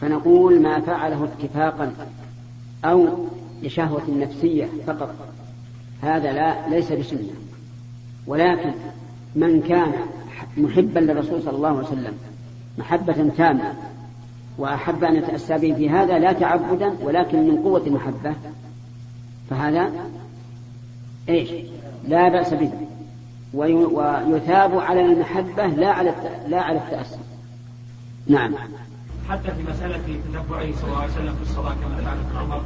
فنقول ما فعله اتفاقا أو لشهوة نفسية فقط. هذا لا ليس بسنة. ولكن من كان محبا للرسول صلى الله عليه وسلم محبة تامة وأحب أن يتأسى به في هذا لا تعبدا ولكن من قوة المحبة فهذا إيش؟ لا بأس به. ويثاب على المحبة لا على لا على التأسي. نعم. حتى في مسألة تتبعه صلى الله عليه وسلم في الصلاة كما فعل ابن عمر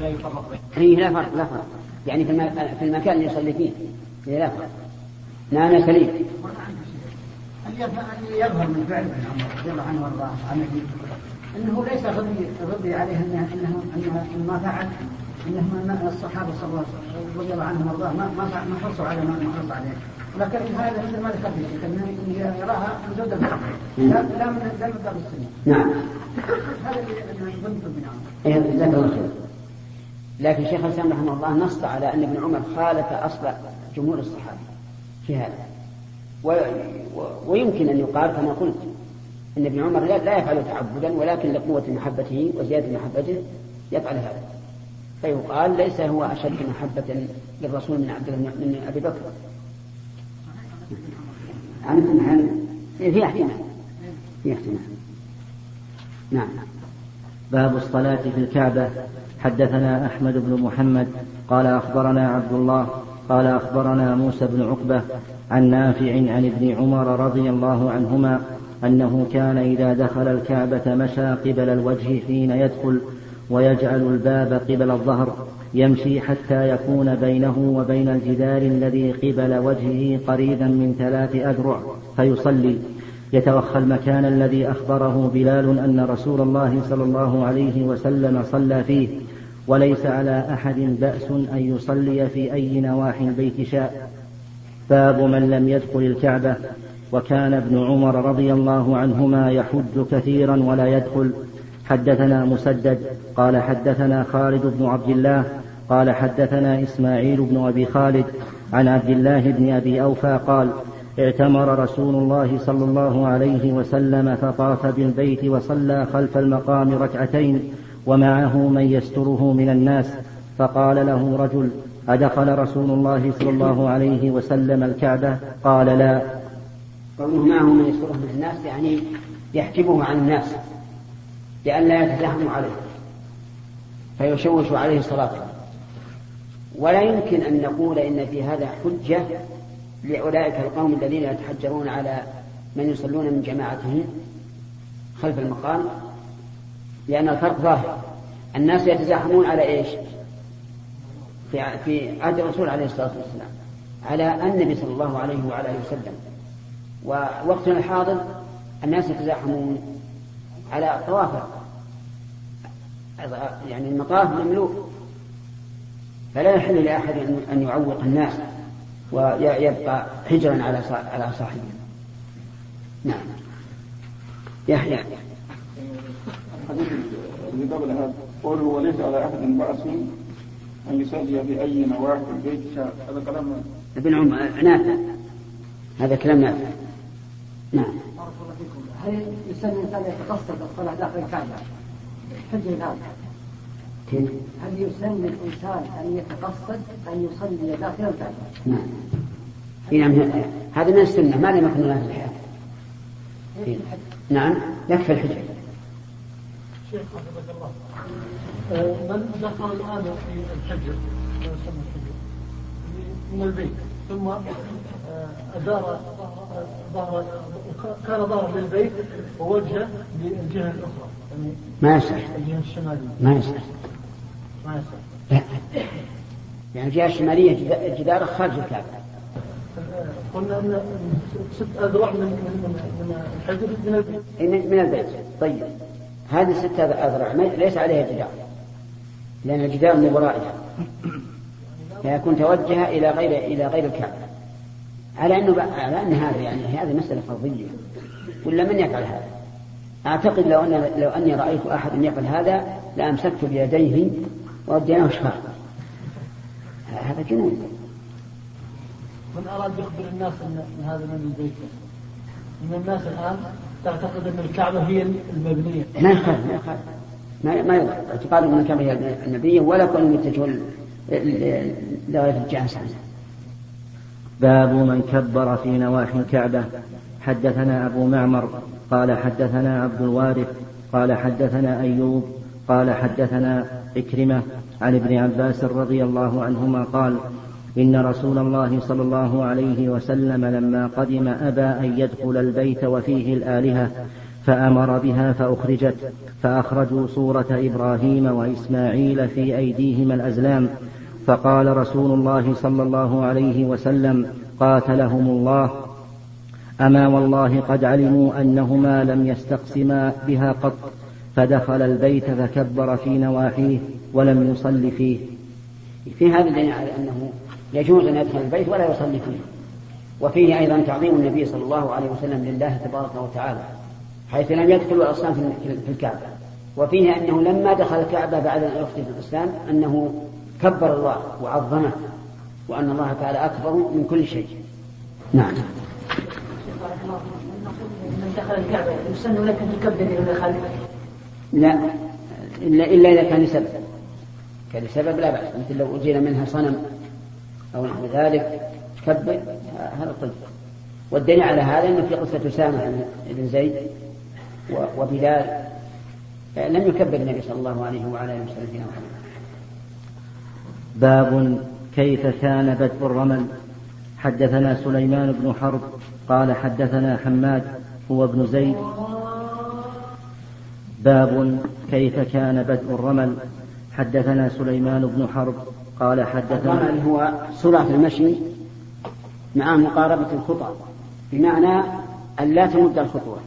لا يفرق بينه. هي لا فرق لا فرق. يعني في في المكان اللي يصلي فيه لا فرق. نعم سليم. أن يظهر من فعل ابن عمر رضي الله عنه وارضاه عن إنه ليس غضي غضي عليه أنه أنه أنه ما فعل انهم الصحابة صلى الله عليه وسلم رضي الله عنهم وارضاه ما ما ما حرصوا على ما حرص عليه. ولكن هذا مثل ما ذكرت انه يراها من زود الفقه لا لا من لا من باب السنة. نعم. هذا اللي يظن ابن عمر جزاك الله خير. لكن شيخ الإسلام رحمه الله نص على أن ابن عمر خالف أصل جمهور الصحابة في هذا. و... و... ويمكن أن يقال كما قلت أن ابن عمر لا, لا يفعل تعبدا ولكن لقوة محبته وزيادة محبته يفعل هذا. فيقال ليس هو أشد محبة للرسول من عبد من أبي بكر. عن ابن حال في احتمال في احتمال نعم. باب الصلاة في الكعبة. حدثنا أحمد بن محمد. قال أخبرنا عبد الله. قال أخبرنا موسى بن عقبة عن نافع عن ابن عمر رضي الله عنهما أنه كان إذا دخل الكعبة مشى قبل الوجه حين يدخل ويجعل الباب قبل الظهر يمشي حتى يكون بينه وبين الجدار الذي قبل وجهه قريبا من ثلاث أذرع فيصلي. يتوخى المكان الذي أخبره بلال أن رسول الله صلى الله عليه وسلم صلى فيه. وليس على أحد بأس أن يصلي في أي نواحي البيت شاء. باب من لم يدخل الكعبة. وكان ابن عمر رضي الله عنهما يحج كثيرا ولا يدخل. حدثنا مسدد قال حدثنا خالد بن عبد الله قال حدثنا إسماعيل بن أبي خالد عن عبد الله بن أبي أوفى قال اعتمر رسول الله صلى الله عليه وسلم فطاف بالبيت وصلى خلف المقام ركعتين ومعه من يستره من الناس فقال له رجل أدخل رسول الله صلى الله عليه وسلم الكعبة؟ قال لا. قوله معه من يستره من الناس يعني يحجبه عن الناس. لئلا يتزاحموا عليه فيشوش عليه صلاته. ولا يمكن أن نقول إن في هذا حجة لأولئك القوم الذين يتحجرون على من يصلون من جماعتهم خلف المقام لأن الفرق ظاهر. الناس يتزاحمون على إيش؟ في في عهد الرسول عليه الصلاة والسلام على النبي صلى الله عليه وعلى آله وسلم. ووقتنا الحاضر الناس يتزاحمون. على الطواف يعني المطاف مملوء فلا يحل لأحد أن يعوق الناس ويبقى حجرا على على صاحبه. نعم. يحيى. الذي قبل هذا قوله وليس على أحد بأس أن يصلي أي نواحي البيت هذا كلام ابن عمر نافع. هذا كلام نافع نعم هل يسمى الإنسان يتقصد الصلاة داخل الكعبة؟ حجة الآن كيف؟ هل يسن للإنسان أن يتقصد أن يصلي داخل الكعبة؟ نعم نعم هذا من السنة ما لم يكن الحياة نعم يكفي الحجة شيخ حفظك الله من دخل الآن في الحجر يسمى الحجر من البيت ثم أدار ظهر كان ظهر للبيت ووجه للجهة الأخرى. يعني ما يصح. الجهة الشمالية. ما يصح. ما يصح. لا. يعني الجهة الشمالية جدار خارج الكعبة. قلنا أن ست أذرع من من من الحجر من البيت. من البيت. طيب. هذه ستة أذرع ليس عليها جدار. لأن الجدار من ورائها. فيكون توجه إلى غير إلى غير الكعبة. على أنه على أن هذا يعني هذه مسألة فرضية ولا من يفعل هذا؟ أعتقد لو أن لو أني رأيت أحد يفعل هذا لأمسكت بيديه وأديناه شفاء. هذا جنون. من أراد يخبر الناس أن هذا من البيت؟ من الناس الآن تعتقد أن الكعبة هي المبنية. ما يخالف ما يخالف. ما ما يضر. اعتقاد أن الكعبة هي النبيه ولا كون يتجه لغاية الجهه الثانية. باب من كبر في نواحي الكعبة. حدثنا أبو معمر قال حدثنا عبد الوارث قال حدثنا أيوب قال حدثنا إكرمة عن ابن عباس رضي الله عنهما قال إن رسول الله صلى الله عليه وسلم لما قدم أبى أن يدخل البيت وفيه الآلهة فأمر بها فأخرجت فأخرجوا صورة إبراهيم وإسماعيل في أيديهما الأزلام فقال رسول الله صلى الله عليه وسلم قاتلهم الله. أما والله قد علموا أنهما لم يستقسما بها قط فدخل البيت فكبر في نواحيه ولم يصل فيه. في هذا دليل على أنه يجوز أن يدخل البيت ولا يصلي فيه. وفيه أيضا تعظيم النبي صلى الله عليه وسلم لله تبارك وتعالى حيث لم يدخل الاصنام في الكعبة. وفيه أنه لما دخل الكعبة بعد ان اخذ في الإسلام أنه كبر الله وعظمه وأن الله تعالى أكبر من كل شيء. نعم. من دخل الكعبة يسن لك أن تكبر إلى خالفك لا إلا, إلا إذا كان لسبب. كان لسبب لا بأس. مثل لو أجيل منها صنم أو نحو ذلك تكبر هذا طيب. والدليل على هذا أنه في قصة أسامة بن زيد وبلال لم يكبر النبي صلى الله عليه وعلى آله وسلم. في محمد باب كيف كان بدء الرمل. حدثنا سليمان بن حرب قال حدثنا حماد هو ابن زيد. باب كيف كان بدء الرمل. حدثنا سليمان بن حرب قال حدثنا الرمل هو سرعة المشي مع مقاربة الخطى بمعنى أن لا تمد الخطوة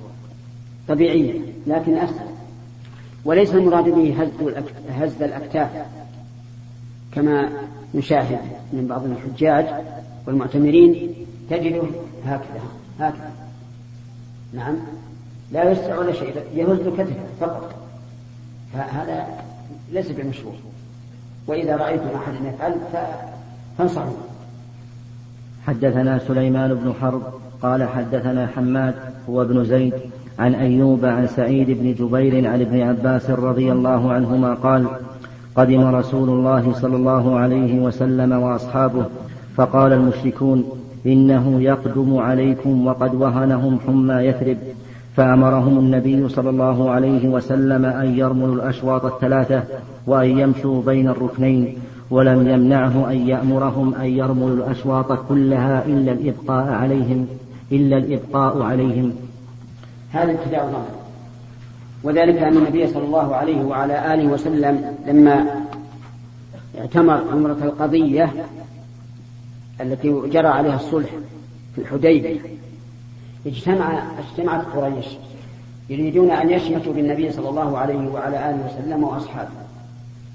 طبيعية لكن أسهل وليس المراد به هز الأكتاف. كما نشاهد من بعض الحجاج والمعتمرين تجده هكذا هكذا. نعم. لا يسع ولا شيء يهز كتفه فقط. فهذا ليس بمشروع. وإذا رأيتم أحدا يفعل فانصحوا. حدثنا سليمان بن حرب قال حدثنا حماد هو ابن زيد عن أيوب عن سعيد بن جبير عن ابن عباس رضي الله عنهما قال قدم رسول الله صلى الله عليه وسلم وأصحابه فقال المشركون إنه يقدم عليكم وقد وهنهم حمى يثرب فأمرهم النبي صلى الله عليه وسلم أن يرملوا الأشواط الثلاثة وأن يمشوا بين الركنين ولم يمنعه أن يأمرهم أن يرملوا الأشواط كلها إلا الإبقاء عليهم إلا الإبقاء عليهم. هذا ابتداء الأمر. وذلك أن النبي صلى الله عليه وعلى آله وسلم لما اعتمر عمرة القضية التي جرى عليها الصلح في الحديبية اجتمع اجتمعت قريش يريدون أن يشمتوا بالنبي صلى الله عليه وعلى آله وسلم وأصحابه.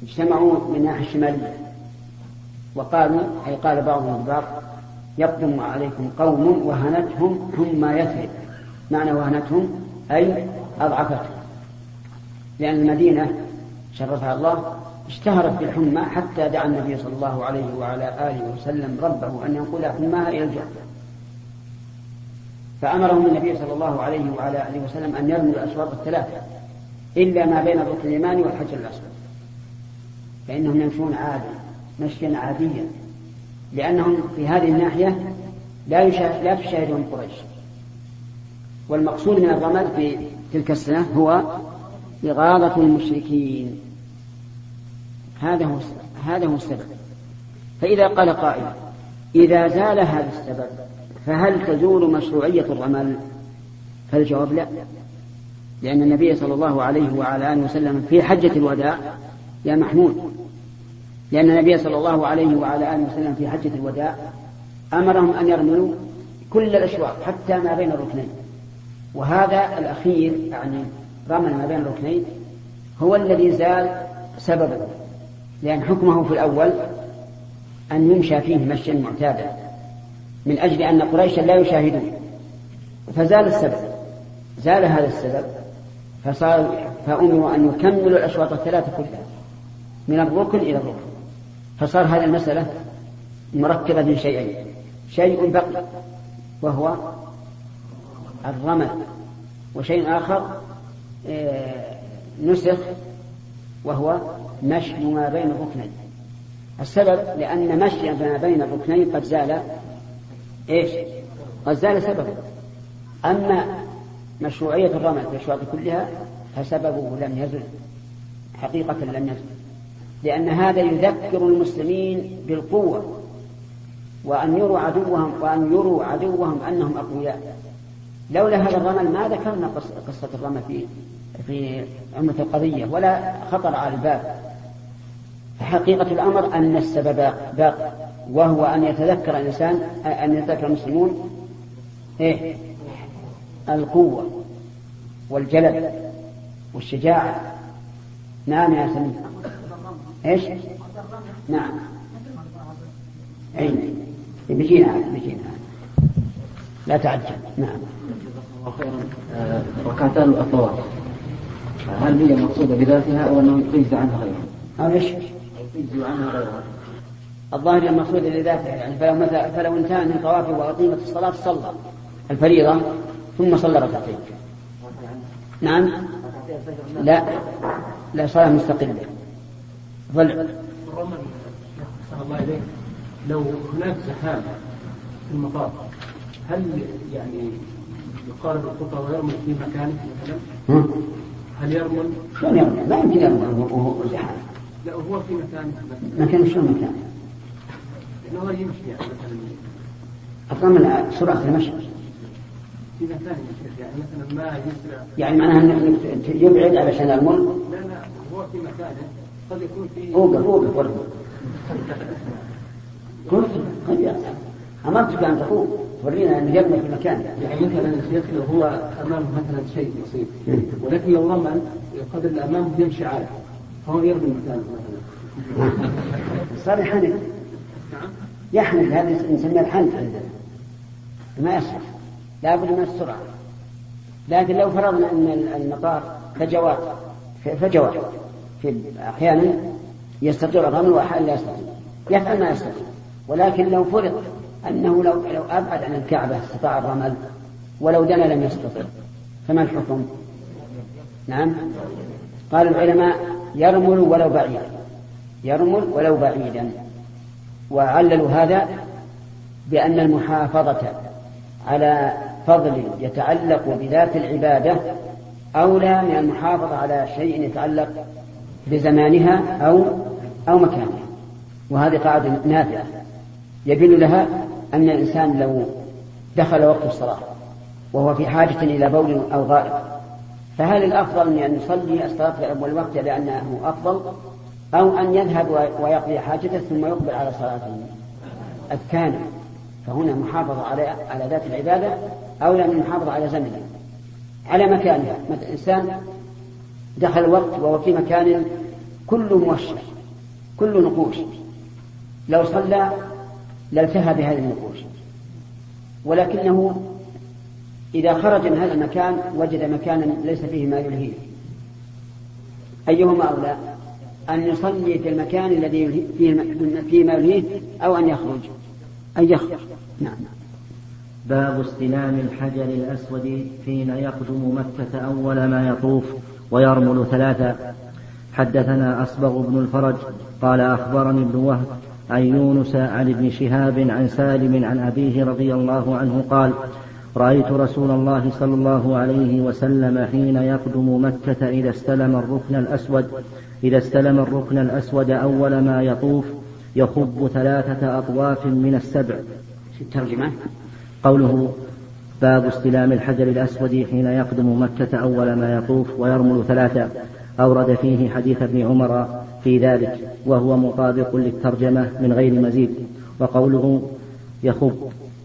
اجتمعوا من الناحية الشمالية. وقالوا أي قال بعضهم البعض يقدم عليكم قوم وهنتهم ثم يثرب. معنى وهنتهم أي أضعفتهم. لأن المدينة شرفها الله اشتهرت بالحمى حتى دعا النبي صلى الله عليه وعلى آله وسلم ربه أن ينقل حماها إلى الجنة فأمرهم النبي صلى الله عليه وعلى آله وسلم أن يرموا الأسواق الثلاثة إلا ما بين الركن اليماني والحجر الأسود. فإنهم يمشون عادي مشيا عاديا لأنهم في هذه الناحية لا يشاهد لا تشاهدهم قريش. والمقصود من الرمل في تلك السنة هو إغاظة المشركين. هذا هو هذا هو السبب. فإذا قال قائل إذا زال هذا السبب فهل تزول مشروعية الرمل؟ فالجواب لا. لأن النبي صلى الله عليه وعلى آله وسلم في حجة الوداع يا محمود. لأن النبي صلى الله عليه وعلى آله وسلم في حجة الوداع أمرهم أن يرملوا كل الأشواط حتى ما بين الركنين. وهذا الأخير يعني رمل ما بين الركنين هو الذي زال سببه لأن حكمه في الأول أن يمشى فيه مشيا معتادا من أجل أن قريشا لا يشاهدون. فزال السبب زال هذا السبب فصار فأمروا أن يكملوا الأشواط الثلاثة كلها من الركن إلى الركن. فصار هذه المسألة مركبة من شيئين. شيء بقي وهو الرمل وشيء آخر نسخ وهو مشي ما بين الركنين. السبب لأن مشي ما بين الركنين قد زال إيش؟ قد زال سببه. أما مشروعية الرمل في الأشواط كلها فسببه لم يزل حقيقة لم يزل. لأن هذا يذكر المسلمين بالقوة وأن يروا عدوهم وأن يروا عدوهم أنهم أقوياء. لولا هذا الرمل ما ذكرنا قصة الرمل في في عمة القضية ولا خطر على الباب. فحقيقة الأمر أن السبب باق وهو أن يتذكر الإنسان أن يتذكر المسلمون إيه؟ القوة والجلد والشجاعة. نعم يا سمير. إيش؟ نعم. اي بيجينا بيجينا لا تعجل نعم. خيرا. آه، ركعتان الطواف هل هي مقصودة بذاتها أو أنه يجزي عنها غيرها؟ أو إيش؟ يجزي عنها غيرها. الظاهر المقصود لذاتها يعني فلو مثلا فلو انتهى من طوافه وأقيمت الصلاة صلى الفريضة ثم صلى ركعتين. نعم؟ لا. لا صلاة مستقلة. ظل الله إليك. لو هناك زحام في المطار هل يعني يقارب الخطى ويرمل في مكانه مثلا؟ هل يرمل؟ شلون يرمل؟ ما يمكن يرمل وهو زحام لا هو في مكان مكان شلون مكان؟ إنه هو يمشي يعني مثلا. الرمل سرعة المشي. في مكان يا شيخ يعني مثلا ما يسرع. يعني معناها إنك يبعد علشان يرمل لا لا هو في مكانه قد يكون في اوقف اوقف ورد قلت قد يأتي. أمرتك أن تقوم تورينا أن يبنى في مكان. يعني مثلا الشيخ لو هو امامه مثلا شيء بسيط ولكن لو رمل القدر اللي امامه يمشي عالي فهو يرمي مكانه مثلا. صار يحنك. نعم. يحنك هذا نسميه الحنك عندنا ما يصلح. لابد من السرعة. لكن لو فرضنا أن المطار فجوات فجوات في أحيانا يستطيع الرمل وأحيانا لا يستطيع. يفعل ما يستطيع. ولكن لو فرض أنه لو لو أبعد عن الكعبة استطاع الرمل ولو دنا لم يستطع. فما الحكم؟ نعم. قال العلماء يرمل ولو بعيدا. يرمل ولو بعيدا. وعللوا هذا بأن المحافظة على فضل يتعلق بذات العبادة أولى من المحافظة على شيء يتعلق بزمانها أو أو مكانها. وهذه قاعدة نافعة. يدل لها أن الإنسان لو دخل وقت الصلاة وهو في حاجة إلى بول أو غائب فهل الأفضل أن يصلي الصلاة في أول وقت لأنه أفضل أو أن يذهب ويقضي حاجته ثم يقبل على صلاته؟ الثاني فهنا محافظة على على ذات العبادة أولى من المحافظة على زمنها على مكانها. مثلا إنسان دخل الوقت وهو في مكان كله موشح كله نقوش. لو صلى لالتهى بهذه النقوش ولكنه إذا خرج من هذا المكان وجد مكانا ليس فيه ما يلهيه. أيهما أولى؟ أن يصلي في المكان الذي فيه ما يلهيه أو أن يخرج؟ أن يخرج. نعم. باب استلام الحجر الأسود حين يقدم مكة أول ما يطوف ويرمل ثلاثا حدثنا أصبغ بن الفرج قال أخبرني ابن وهب عن يونس عن ابن شهاب عن سالم عن أبيه رضي الله عنه قال رأيت رسول الله صلى الله عليه وسلم حين يقدم مكة إذا استلم الركن الأسود إذا استلم الركن الأسود أول ما يطوف يخب ثلاثة أطواف من السبع. الترجمة؟ قوله باب استلام الحجر الأسود حين يقدم مكة أول ما يطوف ويرمل ثلاثة أورد فيه حديث ابن عمر في ذلك وهو مطابق للترجمة من غير مزيد. وقوله يخب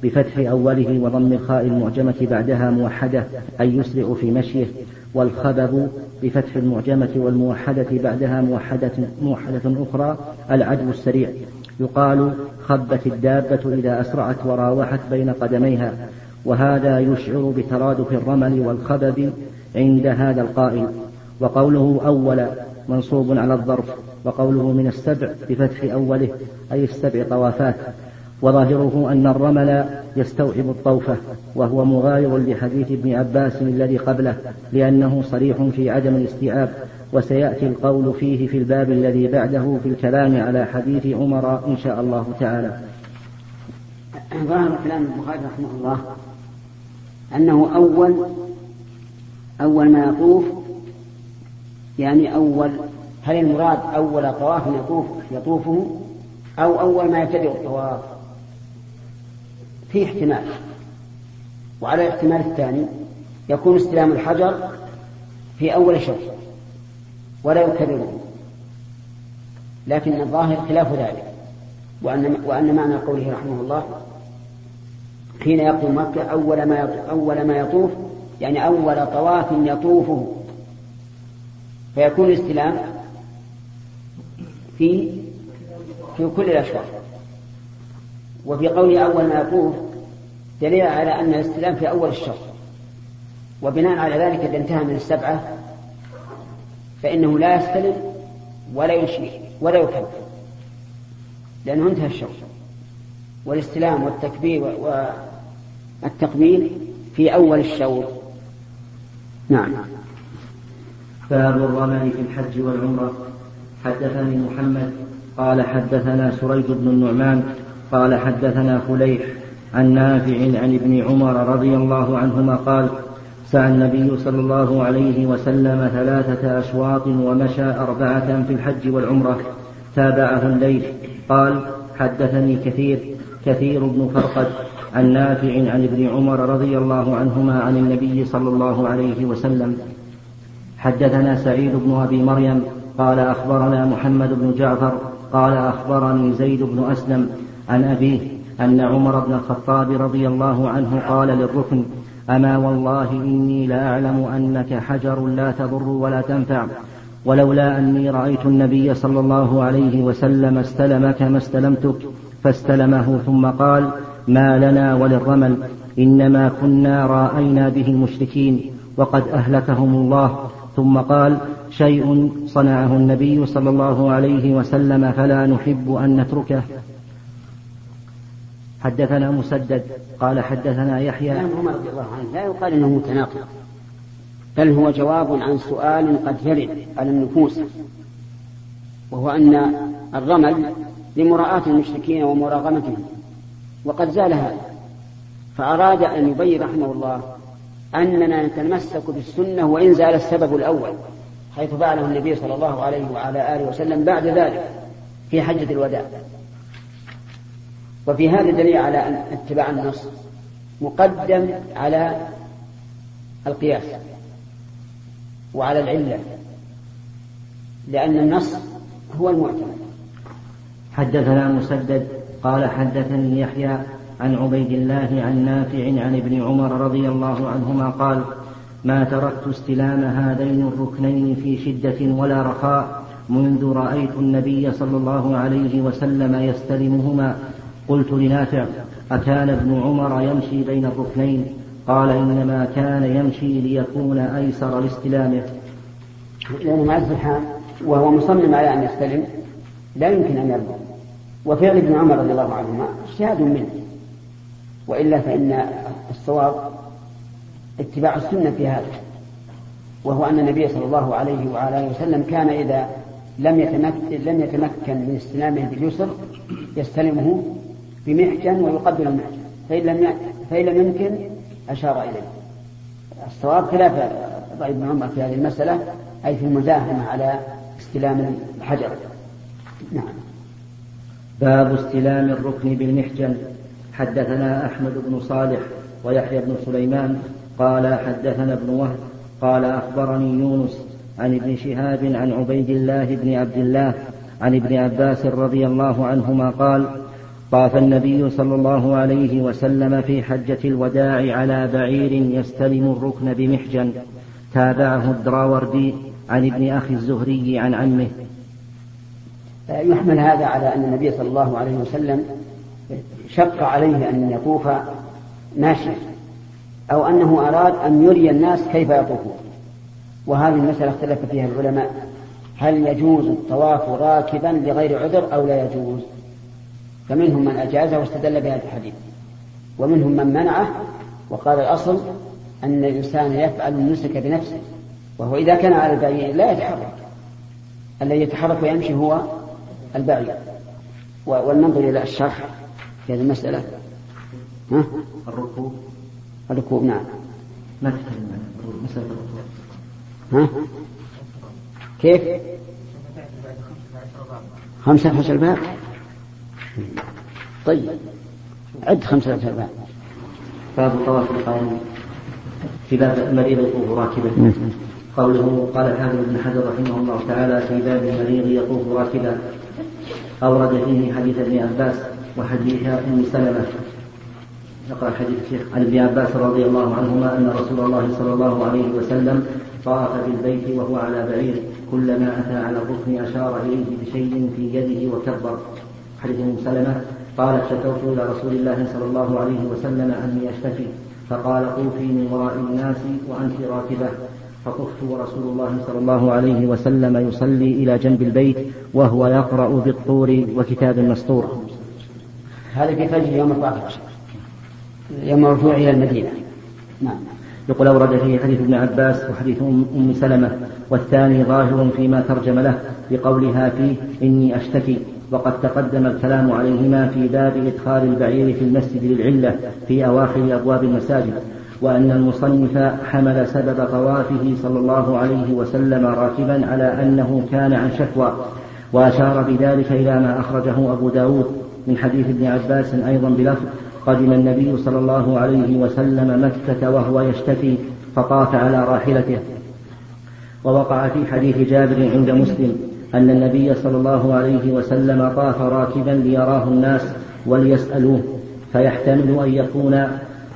بفتح أوله وضم الخاء المعجمة بعدها موحدة أي يسرع في مشيه والخبب بفتح المعجمة والموحدة بعدها موحدة, موحدة أخرى العدو السريع. يقال خبت الدابة إذا أسرعت وراوحت بين قدميها وهذا يشعر بترادف الرمل والخبب عند هذا القائل. وقوله أول منصوب على الظرف وقوله من السبع بفتح أوله أي السبع طوافات. وظاهره أن الرمل يستوعب الطوفة وهو مغاير لحديث ابن عباس الذي قبله لأنه صريح في عدم الاستيعاب. وسيأتي القول فيه في الباب الذي بعده في الكلام على حديث عمر إن شاء الله تعالى. ظاهر كلام البخاري رحمه الله أنه أول أول ما يطوف يعني أول هل المراد أول طواف يطوف يطوفه أو أول ما يبتدئ الطواف؟ في احتمال. وعلى الاحتمال الثاني يكون استلام الحجر في أول شهر ولا يكرره. لكن الظاهر خلاف ذلك. وأن وأن معنى قوله رحمه الله حين يقوم مكة أول ما أول ما يطوف يعني أول طواف يطوفه. فيكون الاستلام في في كل الأشهر وفي قوله أول ما يطوف دليل على أن الاستلام في أول الشهر. وبناء على ذلك إذا انتهى من السبعة فإنه لا يستلم ولا يشرك ولا يكبر لأنه انتهى الشهر. والاستلام والتكبير والتقبيل في أول الشوط نعم. باب الرمل في الحج والعمرة. حدثني محمد قال حدثنا سريج بن النعمان قال حدثنا فليح عن نافع عن ابن عمر رضي الله عنهما قال سعى النبي صلى الله عليه وسلم ثلاثة أشواط ومشى أربعة في الحج والعمرة. تابعه الليث قال حدثني كثير كثير بن فرقد عن نافع عن ابن عمر رضي الله عنهما عن النبي صلى الله عليه وسلم. حدثنا سعيد بن أبي مريم قال أخبرنا محمد بن جعفر قال أخبرني زيد بن أسلم عن أبيه أن عمر بن الخطاب رضي الله عنه قال للركن أما والله إني لاعلم أنك حجر لا تضر ولا تنفع ولولا أني رأيت النبي صلى الله عليه وسلم استلمك ما استلمتك فاستلمه ثم قال ما لنا وللرمل إنما كنا رأينا به المشركين وقد أهلكهم الله ثم قال شيء صنعه النبي صلى الله عليه وسلم فلا نحب أن نتركه. حدثنا مسدد قال حدثنا يحيى. عمر رضي الله عنه لا يقال إنه متناقض بل هو جواب عن سؤال قد يرد على النفوس وهو أن الرمل لمراعاة المشركين ومراغمتهم وقد زال هذا فأراد أن يبين رحمه الله أننا نتمسك بالسنة وإن زال السبب الأول حيث فعله النبي صلى الله عليه وعلى آله وسلم بعد ذلك في حجة الوداع. وفي هذا دليل على أن اتباع النص مقدم على القياس وعلى العلة لأن النص هو المعتمد. حدثنا مسدد قال حدثني يحيى عن عبيد الله عن نافع عن ابن عمر رضي الله عنهما قال ما تركت استلام هذين الركنين في شدة ولا رخاء منذ رأيت النبي صلى الله عليه وسلم يستلمهما. قلت لنافع أكان ابن عمر يمشي بين الركنين؟ قال إنما كان يمشي ليكون أيسر لاستلامه. لأنه مع الزحام وهو مصمم على أن يستلم لا يمكن أن يرضى. وفعل ابن عمر رضي الله عنهما اجتهاد منه. وإلا فإن الصواب اتباع السنة في هذا وهو أن النبي صلى الله عليه وعلى آله وسلم كان إذا لم يتمكن لم يتمكن من استلامه باليسر يستلمه بمحجن ويقبل المحجن. فإن لم فإن لم يمكن أشار إليه. الصواب خلاف رأي ابن عمر في هذه المسألة أي في المزاحمة على استلام الحجر. نعم. باب استلام الركن بالمحجن. حدثنا أحمد بن صالح ويحيى بن سليمان قال حدثنا ابن وهب قال أخبرني يونس عن ابن شهاب عن عبيد الله بن عبد الله عن ابن عباس رضي الله عنهما قال طاف النبي صلى الله عليه وسلم في حجة الوداع على بعير يستلم الركن بمحجن. تابعه الدراوردي عن ابن أخي الزهري عن عمه. يحمل هذا على أن النبي صلى الله عليه وسلم شق عليه أن يطوف ماشيا أو أنه أراد أن يري الناس كيف يطوفون. وهذه المسألة اختلف فيها العلماء. هل يجوز الطواف راكبا لغير عذر أو لا يجوز؟ فمنهم من أجاز واستدل بهذا الحديث. ومنهم من منعه وقال الأصل أن الإنسان يفعل النسك بنفسه وهو إذا كان على البعير لا يتحرك. الذي يتحرك ويمشي هو البعير. ولننظر إلى الشرح. في هذه المسألة ها؟ الركوب. الركوب نعم. ما تكلم عن مسألة الركوب. ها؟ كيف؟ خمسة عشر باب. طيب. عد خمسة عشر باب. باب طواف القائم. في باب المريض يطوف راكبا. قوله قال الحافظ بن حجر رحمه الله تعالى في باب المريض يطوف راكبا. أورد فيه حديث ابن عباس. وحديث أم سلمة. نقرأ حديث الشيخ عن ابن عباس رضي الله عنهما أن رسول الله صلى الله عليه وسلم طاف بالبيت وهو على بعير. كلما أتى على الركن أشار إليه بشيء في يده وكبر. حديث أم سلمة. قالت شكوت إلى رسول الله صلى الله عليه وسلم أني أشتكي. فقال طوفي من وراء الناس وأنت راكبة. فطفت ورسول الله صلى الله عليه وسلم يصلي إلى جنب البيت وهو يقرأ بالطور وكتاب مسطور. هذا في فجر يوم الرابع يوم الرجوع إلى المدينة. نعم. يقول أورد فيه حديث ابن عباس وحديث أم سلمة والثاني ظاهر فيما ترجم له بقولها فيه إني أشتكي وقد تقدم الكلام عليهما في باب إدخال البعير في المسجد للعلة في أواخر أبواب المساجد وأن المصنف حمل سبب طوافه صلى الله عليه وسلم راكبا على أنه كان عن شكوى وأشار بذلك إلى ما أخرجه أبو داود من حديث ابن عباس أيضا بلفظ قدم النبي صلى الله عليه وسلم مكة وهو يشتكي فطاف على راحلته. ووقع في حديث جابر عند مسلم أن النبي صلى الله عليه وسلم طاف راكبا ليراه الناس وليسألوه فيحتمل أن يكون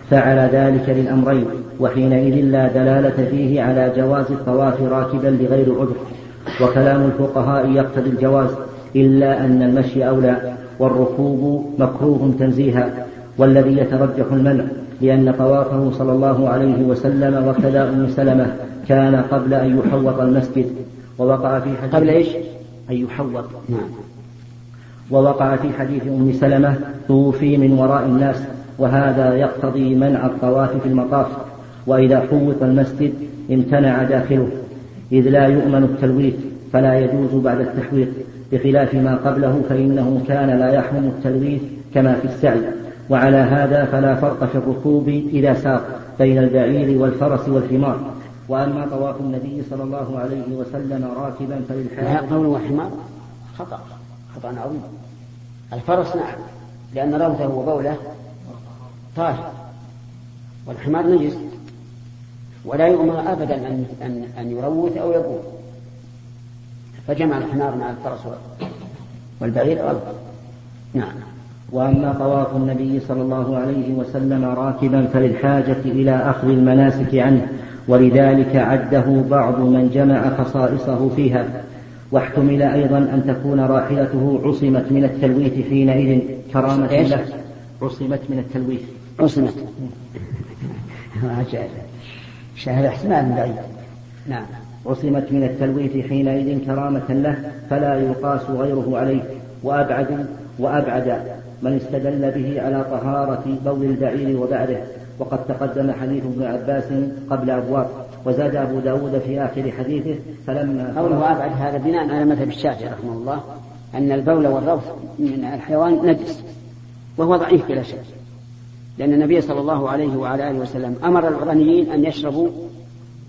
فعل ذلك للأمرين وحينئذ لا دلالة فيه على جواز الطواف راكبا لغير عذر. وكلام الفقهاء يقتضي الجواز إلا أن المشي أولى. والركوب مكروه تنزيها والذي يترجح المنع لأن طوافه صلى الله عليه وسلم وكذا أم سلمة كان قبل أن يحوط المسجد. ووقع في حديث قبل إيش؟ أن يحوط. نعم. ووقع في حديث أم سلمة توفي من وراء الناس وهذا يقتضي منع الطواف في المطاف. وإذا حوط المسجد امتنع داخله. إذ لا يؤمن التلويث فلا يجوز بعد التحويط. بخلاف ما قبله فإنه كان لا يحرم التلويث كما في السعي. وعلى هذا فلا فرق في الركوب إذا سار بين البعير والفرس والحمار. وأما طواف النبي صلى الله عليه وسلم راكبا فللحاج قوله حمار خطأ خطأ عظيم. الفرس نعم لأن روثه وبوله طاهر والحمار نجس. ولا يؤمر أبدا أن أن أن يروث أو يبول فجمع الحمار مع الفرس والبعير غلط. نعم. وأما طواف النبي صلى الله عليه وسلم راكبا فللحاجة إلى أخذ المناسك عنه ولذلك عده بعض من جمع خصائصه فيها. واحتمل أيضا أن تكون راحلته عصمت من التلويث حينئذ كرامة له عصمت من التلويث. عصمت. شاهد احتمال بعيد. نعم. عصمت من التلويث حينئذ كرامة له فلا يقاس غيره عليه. وأبعد وأبعد من استدل به على طهارة بول البعير وبعده. وقد تقدم حديث ابن عباس قبل أبواب. وزاد أبو داود في آخر حديثه فلما قوله أبعد هذا بناء على مذهب الشافعي رحمه الله أن البول والروث من الحيوان نجس وهو ضعيف بلا شك. لأن النبي صلى الله عليه وعلى آله وسلم أمر العرانيين أن يشربوا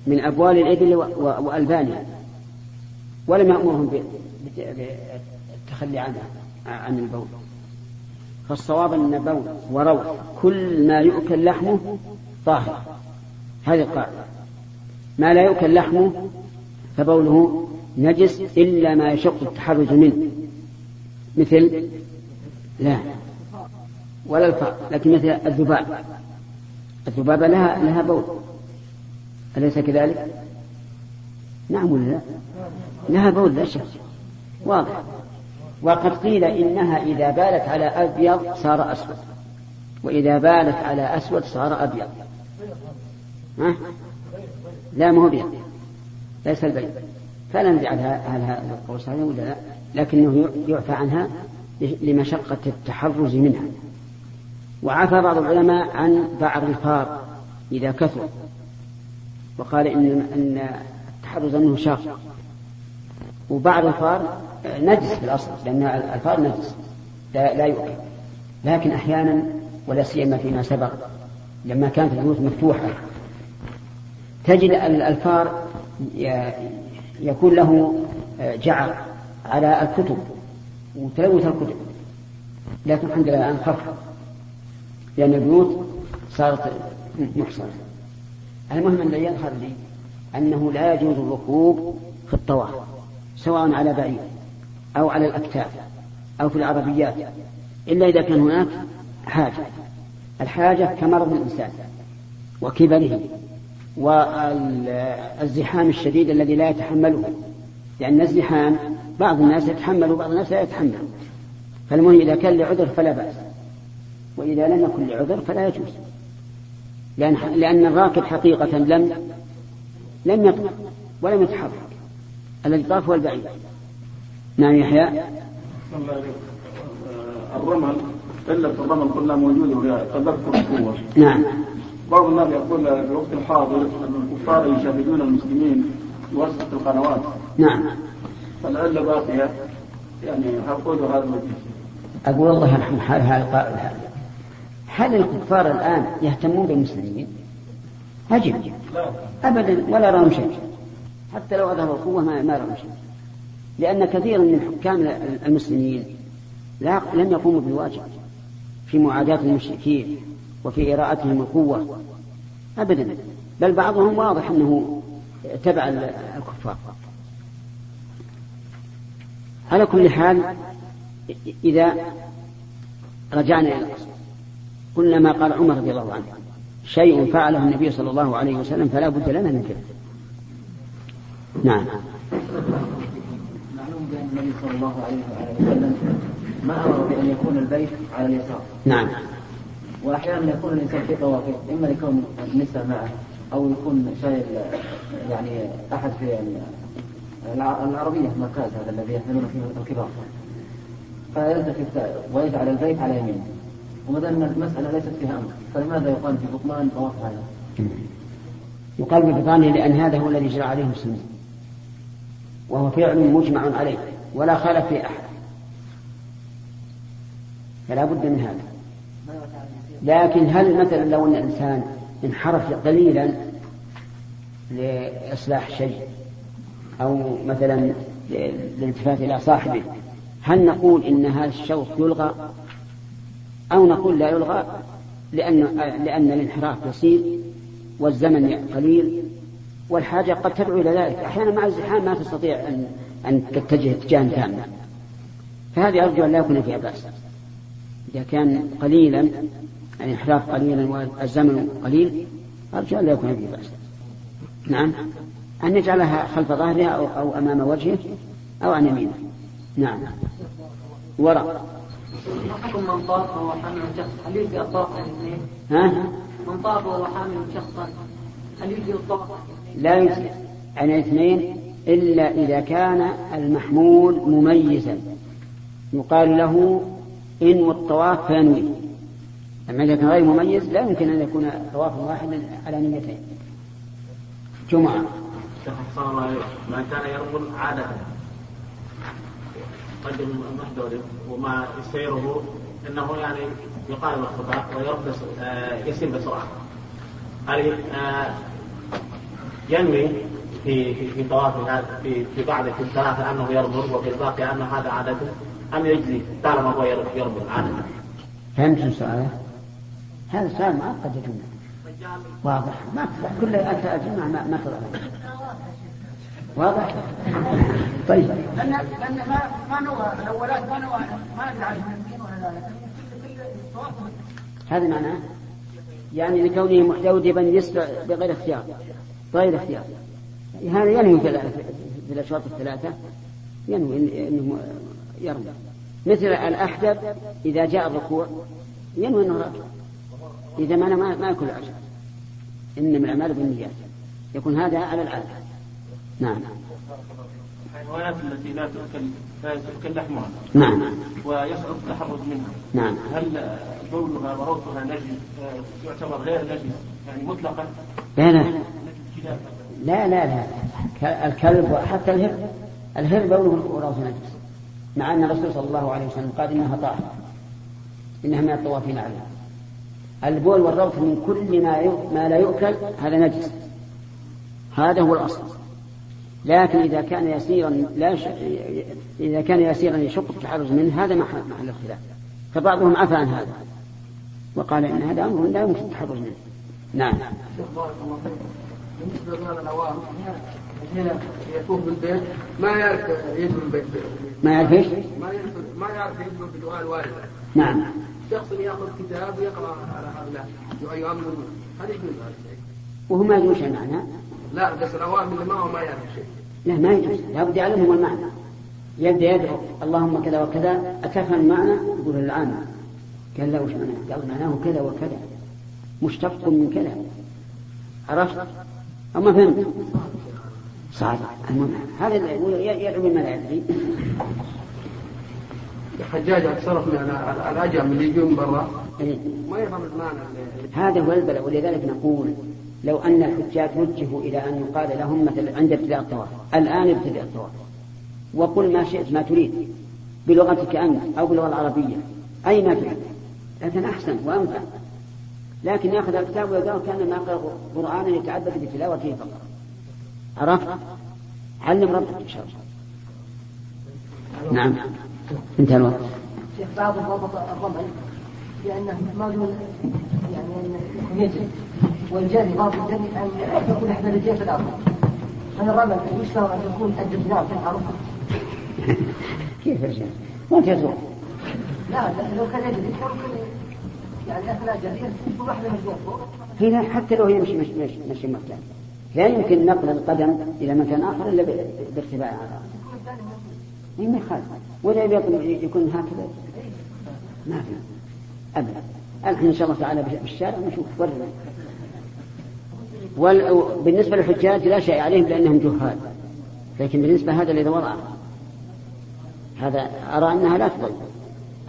من أبوال الإبل وألبانها ولم يأمرهم بالتخلي عنها عن البول. فالصواب أن بول وروث كل ما يؤكل لحمه طاهر. هذه القاعدة. ما لا يؤكل لحمه فبوله نجس إلا ما يشق التحرز منه. مثل لا ولا الفار لكن مثل الذباب. الذبابة لها لها بول. أليس كذلك؟ نعم ولا لا؟ لها بول لا شك واضح. وقد قيل إنها إذا بالت على أبيض صار أسود. وإذا بالت على أسود صار أبيض. ها؟ لا ما هو أبيض ليس البيض فلا ندري على هذا القول صحيح ولا لا؟ لكنه يعفى عنها لمشقة التحرز منها. وعفى بعض العلماء عن بعض الفار إذا كثر. وقال إن أن التحرز منه شاق وبعض الفار نجس في الأصل لأن الفار نجس لا, لا يؤكل. لكن أحيانا ولا سيما فيما سبق لما كانت البيوت مفتوحة تجد الفار يكون له جعر على الكتب وتلوث الكتب. لكن الحمد لله الآن خف لأن البيوت صارت محصنة. المهم الذي يظهر لي أنه لا يجوز الركوب في الطواف سواء على بعير أو على الأكتاف أو في العربيات إلا إذا كان هناك حاجة. الحاجة كمرض الإنسان وكبره والزحام الشديد الذي لا يتحمله. لأن الزحام بعض الناس يتحمل وبعض الناس لا يتحمل. فالمهم إذا كان لعذر فلا بأس وإذا لم يكن لعذر فلا يجوز. لأن, لأن الراكب حقيقة لم لم يطلق ولم يتحرك. الذي طاف هو البعيد نعم يحيى. الرمل إلا الرمل كلها موجودة تذكر القوة. نعم. بعض الناس يقول في الوقت الحاضر أن الكفار يشاهدون المسلمين بواسطة القنوات. نعم. فالعلة باقية. يعني أقول هذا؟ الوجه أقول الله يرحم حال هذا القائل هذا هل الكفار الآن يهتمون بالمسلمين؟ أجل أبدا ولا رأوا شيء. حتى لو أظهروا القوة ما, رأوا شيء. لأن كثيرا من حكام المسلمين لا لم يقوموا بالواجب في معاداة المشركين وفي إراءتهم القوة. أبدا. بل بعضهم واضح أنه تبع الكفار. على كل حال إذا رجعنا إلى الأصل. قلنا ما قال عمر رضي الله عنه شيء فعله النبي صلى الله عليه وسلم فلا بد لنا من فعله نعم. معلوم بأن النبي صلى الله عليه وسلم ما أمر بأن يكون البيت على اليسار. نعم. وأحيانا يكون الإنسان في طوافه إما لكون النساء معه أو يكون شايل يعني أحد في العربية مركز هذا الذي يحملون فيه الكبار. فيلتفت ويجعل البيت على يمينه. المسألة ليست فيها فلماذا يقال في بطلان طواف هذا؟ يقال ببطلانه لأن هذا هو الذي جرى عليه المسلمين وهو فعل مجمع عليه ولا خالف فيه أحد. فلا بد من هذا. لكن هل مثلا لو أن الإنسان انحرف قليلا لإصلاح شيء أو مثلا للالتفات إلى صاحبه هل نقول إن هذا الشوق يلغى؟ أو نقول لا يلغى لأن لأن الانحراف بسيط والزمن قليل والحاجة قد تدعو إلى ذلك. أحيانا مع الزحام ما تستطيع أن أن تتجه اتجاها تاما. فهذه أرجو أن لا يكون فيها بأس. إذا كان قليلا يعني انحراف قليلا والزمن قليل أرجو أن لا يكون فيه بأس. نعم. أن يجعلها خلف ظهرها أو, أو أمام وجهه أو عن يمينه. نعم. وراء. حكم من طاف وهو حامل شخص. هل يجزي الطواف عن اثنين؟ ها؟ من طاف وهو حامل شخصا هل يجزي الطواف لا يجزي عن اثنين إلا إذا كان المحمول مميزا. يقال له إن الطواف فينوي. أما إذا كان غير مميز لا يمكن أن يكون طواف واحدا على نيتين. جمعة. ما كان يرمل عادة. قدم محدود وما سيره إنه يعني يقارب الخطا ويربس آه يسير بسرعة. آه ينوي في في في طواف في في بعض في الثلاثه أنه يرمل وفي الباقي انه هذا عادته أم يجزي طالما هو يرمل عادة. فهمت السؤال؟ هذا السؤال معقد يا جماعة. واضح ما كل أنت الجمعه ما, ما تضع واضح؟ طيب. لأن لأن ما ما نوى الاولات ما نوى ما ادري عنهم يمكن ولا لا هذا معناه؟ يعني لكونه محتوجبا يسرع بغير اختيار بغير اختيار. هذا ينوي في, الأشواط الثلاثة ينوي إنه يرمي. مثل الاحدب إذا جاء الركوع ينوي إنه راكع. إذا ما ما, ما يكون العشر إنما الأعمال بالنيات. يكون هذا على العادة. نعم. الحيوانات التي لا تؤكل لا تؤكل لحمها. نعم. ويصعب التحرز منها. نعم. هل بولها وروثها نجس؟ آه، يعتبر غير نجس يعني مطلقا لا لا. لا لا لا. الكلب وحتى الهر الهر بوله وروث نجس مع أن الرسول صلى الله عليه وسلم قال إنها طاهرة. إنها من الطوافين عليها البول والروث من كل ما ما لا يؤكل هذا نجس. هذا هو الأصل. لكن إذا كان يسيرا لا ش... إذا كان يسيرا يشق التحرز منه هذا محل, محل الخلاف فبعضهم عفى عن هذا وقال إن هذا أمر لا يمكن التحرز منه. نعم. لهذا العوام هنا بالبيت ما يعرف يدخل البيت ما يعرف إيش؟ ما يعرف ما يعرف يدخل بدعاء الوالده نعم. شخص يأخذ كتاب ويقرأ على هؤلاء يؤمنون هل يجوز هذا الشيء؟ وهو ما يدري شيء معناه لا بس العوام اللي ما هو ما يعرف شيء. لا ما يجوز لابد يعلمهم المعنى. يبدأ يدعو اللهم كذا وكذا اتفهم المعنى؟ يقول العام قال لا وش معناه؟ قال معناه كذا وكذا. مشتق من كذا. عرفت؟ أو ما فهمت؟ صعب. المهم هذا يدعو بما لا يدري الحجاج أتصرف من ال- العجم اللي يجون برا. إيه. ما يفهم المعنى. هذا هو البلاء ولذلك نقول لو أن الحجاج وجهوا إلى أن يقال لهم مثلا عند ابتداء الطواف. الآن ابتداء الطواف. وقل ما شئت ما تريد. بلغتك أنت أو باللغة العربية. أي ما تريد. لكن أحسن وأمتع لكن يأخذ الكتاب ويقرأ كأنما يقرأ قرآنا يتعبد بتلاوته فقط. عرفت؟ علم ربك إن شاء الله. نعم. انتهى الوقت. شيخ بعض ضبط الرمل لأنه ما يقول يعني أن يكون يجري والجري ضابط الجري أن يكون إحدى الرجلين في الأرض. أنا الرمل يشترط أن يكون الجبنان في الأرض. كيف يا شيخ؟ ما تزور لا لو كان يجري ممكن يعني أثناء جريه يكون واحدة من هنا حتى لو يمشي مشي مشي, مشي مكان لا يمكن نقل القدم إلى مكان آخر إلا بارتفاع الأرض ما يخالف ولا يكون هكذا؟ ما في. أبدا. الحين إن شاء الله تعالى بالشارع نشوف ولا وال... بالنسبة للحجاج لا شيء عليهم لأنهم جهال. لكن بالنسبة هذا الذي وضعه هذا أرى أنها لا تضيع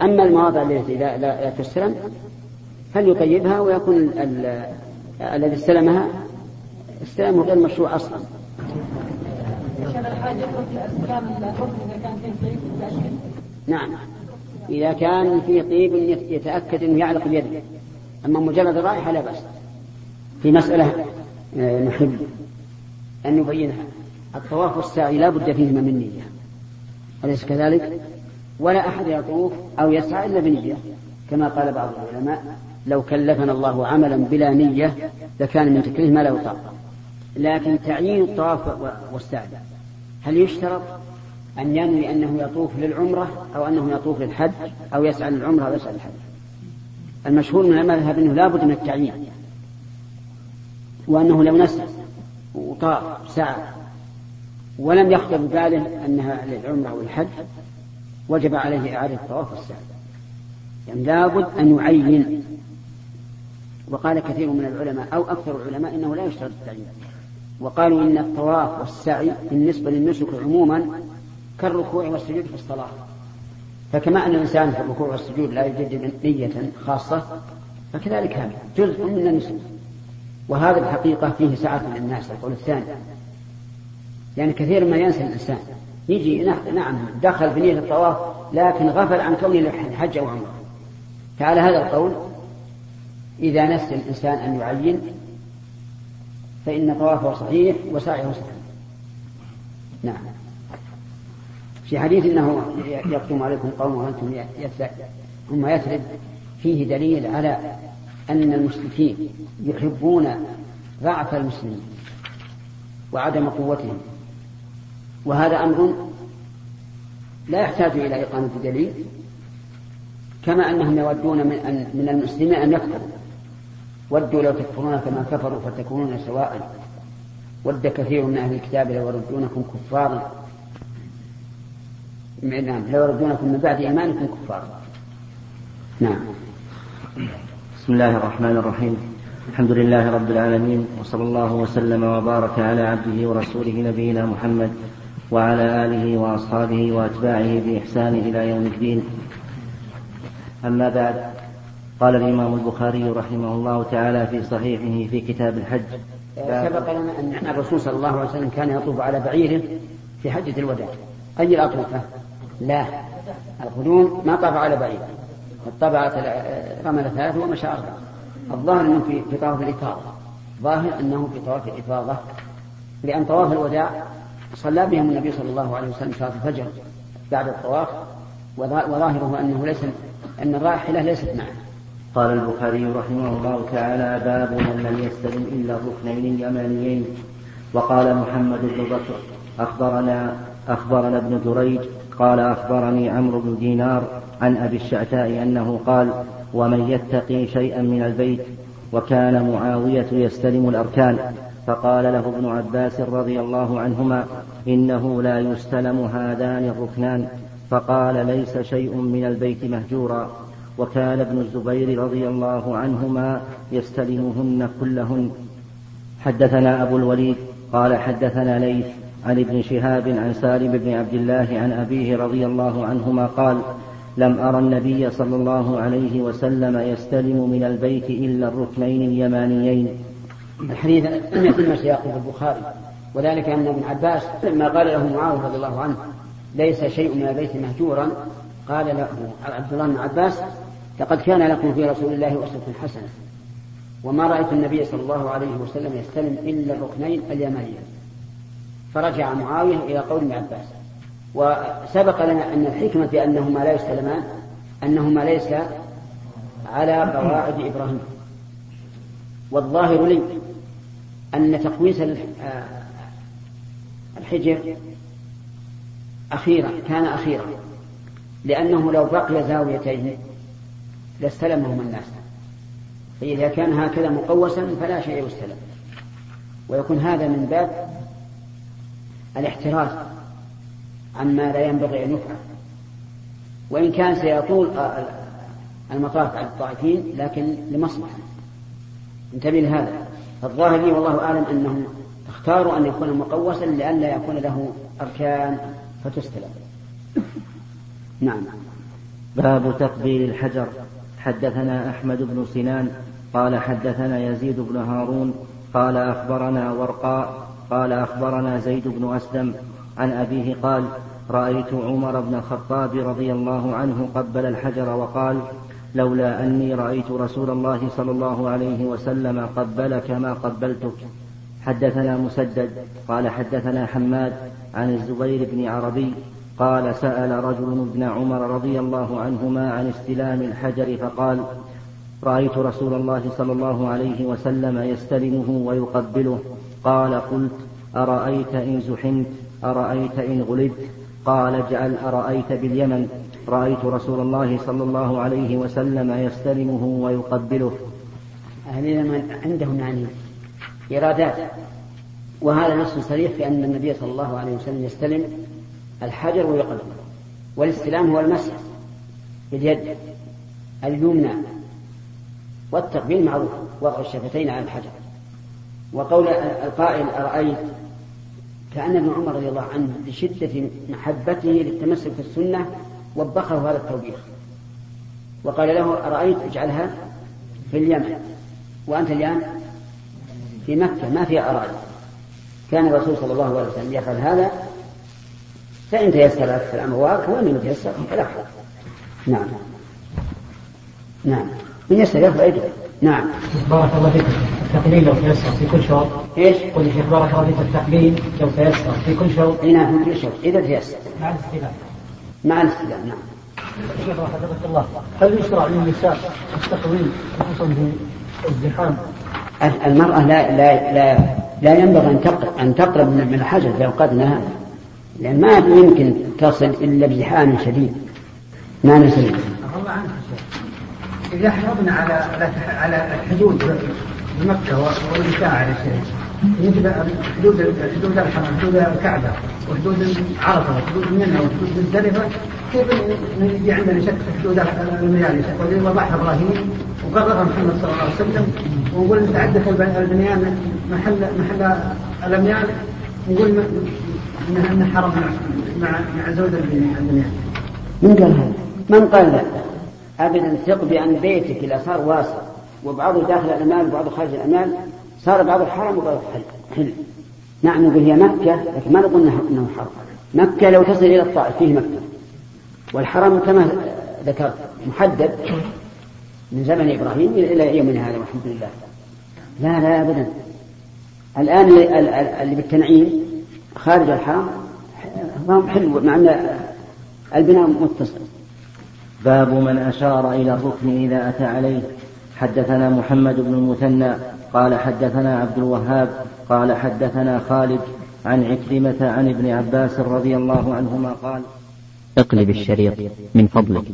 أما المواضع التي لا, لا, لا تستلم فليطيبها ويكون ال... ال... الذي استلمها استلامه غير مشروع أصلا. نعم. إذا كان فيه طيب يت- يتأكد أنه يعلق بيده. أما مجرد الرائحة لا بأس. في مسألة آه، نحب أن نبينها. الطواف والسعي لا بد فيهما من نية. أليس كذلك؟ ولا أحد يطوف أو يسعى إلا بنية. كما قال بعض العلماء لو كلفنا الله عملا بلا نية لكان من تكليف ما لا يطاق. لكن تعيين الطواف والسعي هل يشترط؟ أن ينوي أنه يطوف للعمرة أو أنه يطوف للحج أو يسعى للعمرة أو يسعى للحج. المشهور من المذهب أنه لا بد من التعيين وأنه لو نسى وطاف سعى ولم يخطر بباله أنها للعمرة أو الحج وجب عليه إعادة الطواف والسعي. يعني لابد أن يعين. وقال كثير من العلماء أو أكثر العلماء إنه لا يشترط التعيين. وقالوا إن الطواف والسعي بالنسبة للنسك عموما كالركوع والسجود في الصلاة. فكما أن الإنسان في الركوع والسجود لا يجدد نية خاصة فكذلك هذا جزء من النسك وهذا الحقيقة فيه سعة للناس القول الثاني. يعني كثير ما ينسى الإنسان. يجي نع- نعم دخل بنية الطواف لكن غفل عن كونه الحج أو عمرة. فعلى هذا القول. إذا نسي الإنسان أن يعين فإن طوافه صحيح وسعيه صحيح نعم. في حديث إنه يقدم عليكم قوم وأنتم هم يثرب فيه دليل على أن المشركين يحبون ضعف المسلمين وعدم قوتهم. وهذا أمر لا يحتاج إلى إقامة دليل كما أنهم يودون من أن من المسلمين أن يكفروا. ودوا لو تكفرون كما كفروا فتكونون سواء. ود كثير من أهل الكتاب لو يردونكم كفارا. نعم. لو يردونكم من بعد إيمانكم كفارا نعم. بسم الله الرحمن الرحيم. الحمد لله رب العالمين وصلى الله وسلم وبارك على عبده ورسوله نبينا محمد وعلى آله وأصحابه وأتباعه بإحسان إلى يوم الدين. أما بعد قال الإمام البخاري رحمه الله تعالى في صحيحه في كتاب الحج. سبق لنا أن الرسول صلى الله عليه وسلم كان يطوف على بعيره في حجة الوداع. أي الأطوفة؟ لا. القدوم ما طاف على بعيره طبع رمل ثلاثة ومشى أربعة الظاهر أنه في طواف الإفاضة. ظاهر أنه في طواف الإفاضة. لأن طواف الوداع صلى بهم النبي صلى الله عليه وسلم صلاة الفجر بعد الطواف. وظاهره أنه ليس أن الراحلة ليست معه. قال البخاري رحمه الله تعالى باب من لم يستلم إلا الركنين اليمانيين وقال محمد بن بكر أخبرنا أخبرنا ابن جريج قال أخبرني عمرو بن دينار عن أبي الشعتاء أنه قال ومن يتقي شيئا من البيت وكان معاوية يستلم الأركان فقال له ابن عباس رضي الله عنهما إنه لا يستلم هذان الركنان فقال ليس شيء من البيت مهجورا وكان ابن الزبير رضي الله عنهما يستلمهن كلهن. حدثنا أبو الوليد قال حدثنا ليث عن ابن شهاب عن سالم بن عبد الله عن أبيه رضي الله عنهما قال لم أرى النبي صلى الله عليه وسلم يستلم من البيت إلا الركنين اليمانيين. الحديث لم يتم سياقه في البخاري وذلك أن ابن عباس لما قال له معاوية رضي الله عنه ليس شيء من البيت مهجورا قال له عبد الله بن عباس لقد كان لكم في رسول الله أسوة حسنة وما رأيت النبي صلى الله عليه وسلم يستلم إلا الركنين اليمانيين. فرجع معاوية إلى قول ابن عباس. وسبق لنا أن الحكمة في أنهما لا يستلمان أنهما ليس على قواعد إبراهيم. والظاهر لي أن تقويس الحجر أخيرا كان أخيرا لأنه لو بقي زاويتين لاستلمهما الناس. فإذا كان هكذا مقوسا فلا شيء يستلم. ويكون هذا من باب الاحتراز عما لا ينبغي أن يفعل. وإن كان سيطول المطاف على الطائفين لكن لمصلحة. انتبه لهذا. فالظاهر لي والله أعلم أنهم اختاروا أن يكون مقوسا لئلا يكون له أركان فتستلم. نعم. باب تقبيل الحجر. حدثنا أحمد بن سنان قال حدثنا يزيد بن هارون قال أخبرنا ورقاء قال أخبرنا زيد بن أسلم عن أبيه قال رأيت عمر بن الخطاب رضي الله عنه قبل الحجر وقال لولا أني رأيت رسول الله صلى الله عليه وسلم قبلك ما قبلتك. حدثنا مسدد قال حدثنا حماد عن الزبير بن عربي قال سأل رجل ابن عمر رضي الله عنهما عن استلام الحجر فقال رأيت رسول الله صلى الله عليه وسلم يستلمه ويقبله. قال قلت أرأيت إن زحمت؟ أرأيت إن غلبت؟ قال اجعل أرأيت باليمن. رأيت رسول الله صلى الله عليه وسلم يستلمه ويقبله. أهل اليمن عندهم يعني إرادات وهذا نص صريح في أن النبي صلى الله عليه وسلم يستلم الحجر ويقبله والاستلام هو المسح باليد اليمنى والتقبيل معروف وضع الشفتين على الحجر. وقول القائل أرأيت كأن ابن عمر رضي الله عنه لشدة محبته للتمسك في السنة وبخه هذا التوبيخ. وقال له أرأيت اجعلها في اليمن. وأنت الآن في مكة. ما فيها أراضي كان الرسول صلى الله عليه وسلم يفعل هذا. فإن تيسر في الأمر وإن لم يتيسر فلا حرج. نعم. نعم. من يسر يده نعم. بارك الله فيك. التقليل لو تيسر في كل شوط. إيش؟ قل يا شيخ بارك الله فيك التقليل لو تيسر في كل شوط. اي نعم في كل شوط. إذا تيسر. مع الاستلام مع الاستلام نعم. شيخ حفظك الله هل يشرع للنساء التقويم خصوصا في الزحام؟ المرأة لا لا لا لا ينبغي أن تقرب أن تقرب من الحجر في أوقات النهار لأن ما يمكن تصل إلا بزحام شديد. ما نسلم الله عنك إذا حفظنا على على الحدود. بمكة والنساء على الشيء حدود حدود الحرم حدود الكعبة وحدود عرفة وحدود منى وحدود مزدلفة كيف يجي عندنا شك في حدود المياه؟ ولذا وضعها إبراهيم. وقررها محمد صلى الله عليه وسلم ونقول نتعدى البنيان محل محل الأميال. نقول انها حرم مع مع زوج البنيان من قال هذا؟ من قال لا؟ ابدا ثق بان بيتك اذا صار واسع. وبعضه داخل الامال وبعضه خارج الامال صار بعضه حرم وبعضه حل. نعم نقول هي مكة لكن ما نقول انه حرم مكة لو تصل إلى الطائف فيه مكة. والحرم كما ذكرت محدد من زمن إبراهيم إلى يومنا هذا والحمد لله. لا لا ابدا. الآن اللي بالتنعيم خارج الحرم حلو مع أن البناء متصل. باب من أشار إلى الركن إذا أتى عليه. حدثنا محمد بن المثنى قال حدثنا عبد الوهاب قال حدثنا خالد عن عكرمة عن ابن عباس رضي الله عنهما قال اقلب الشريط من فضلك.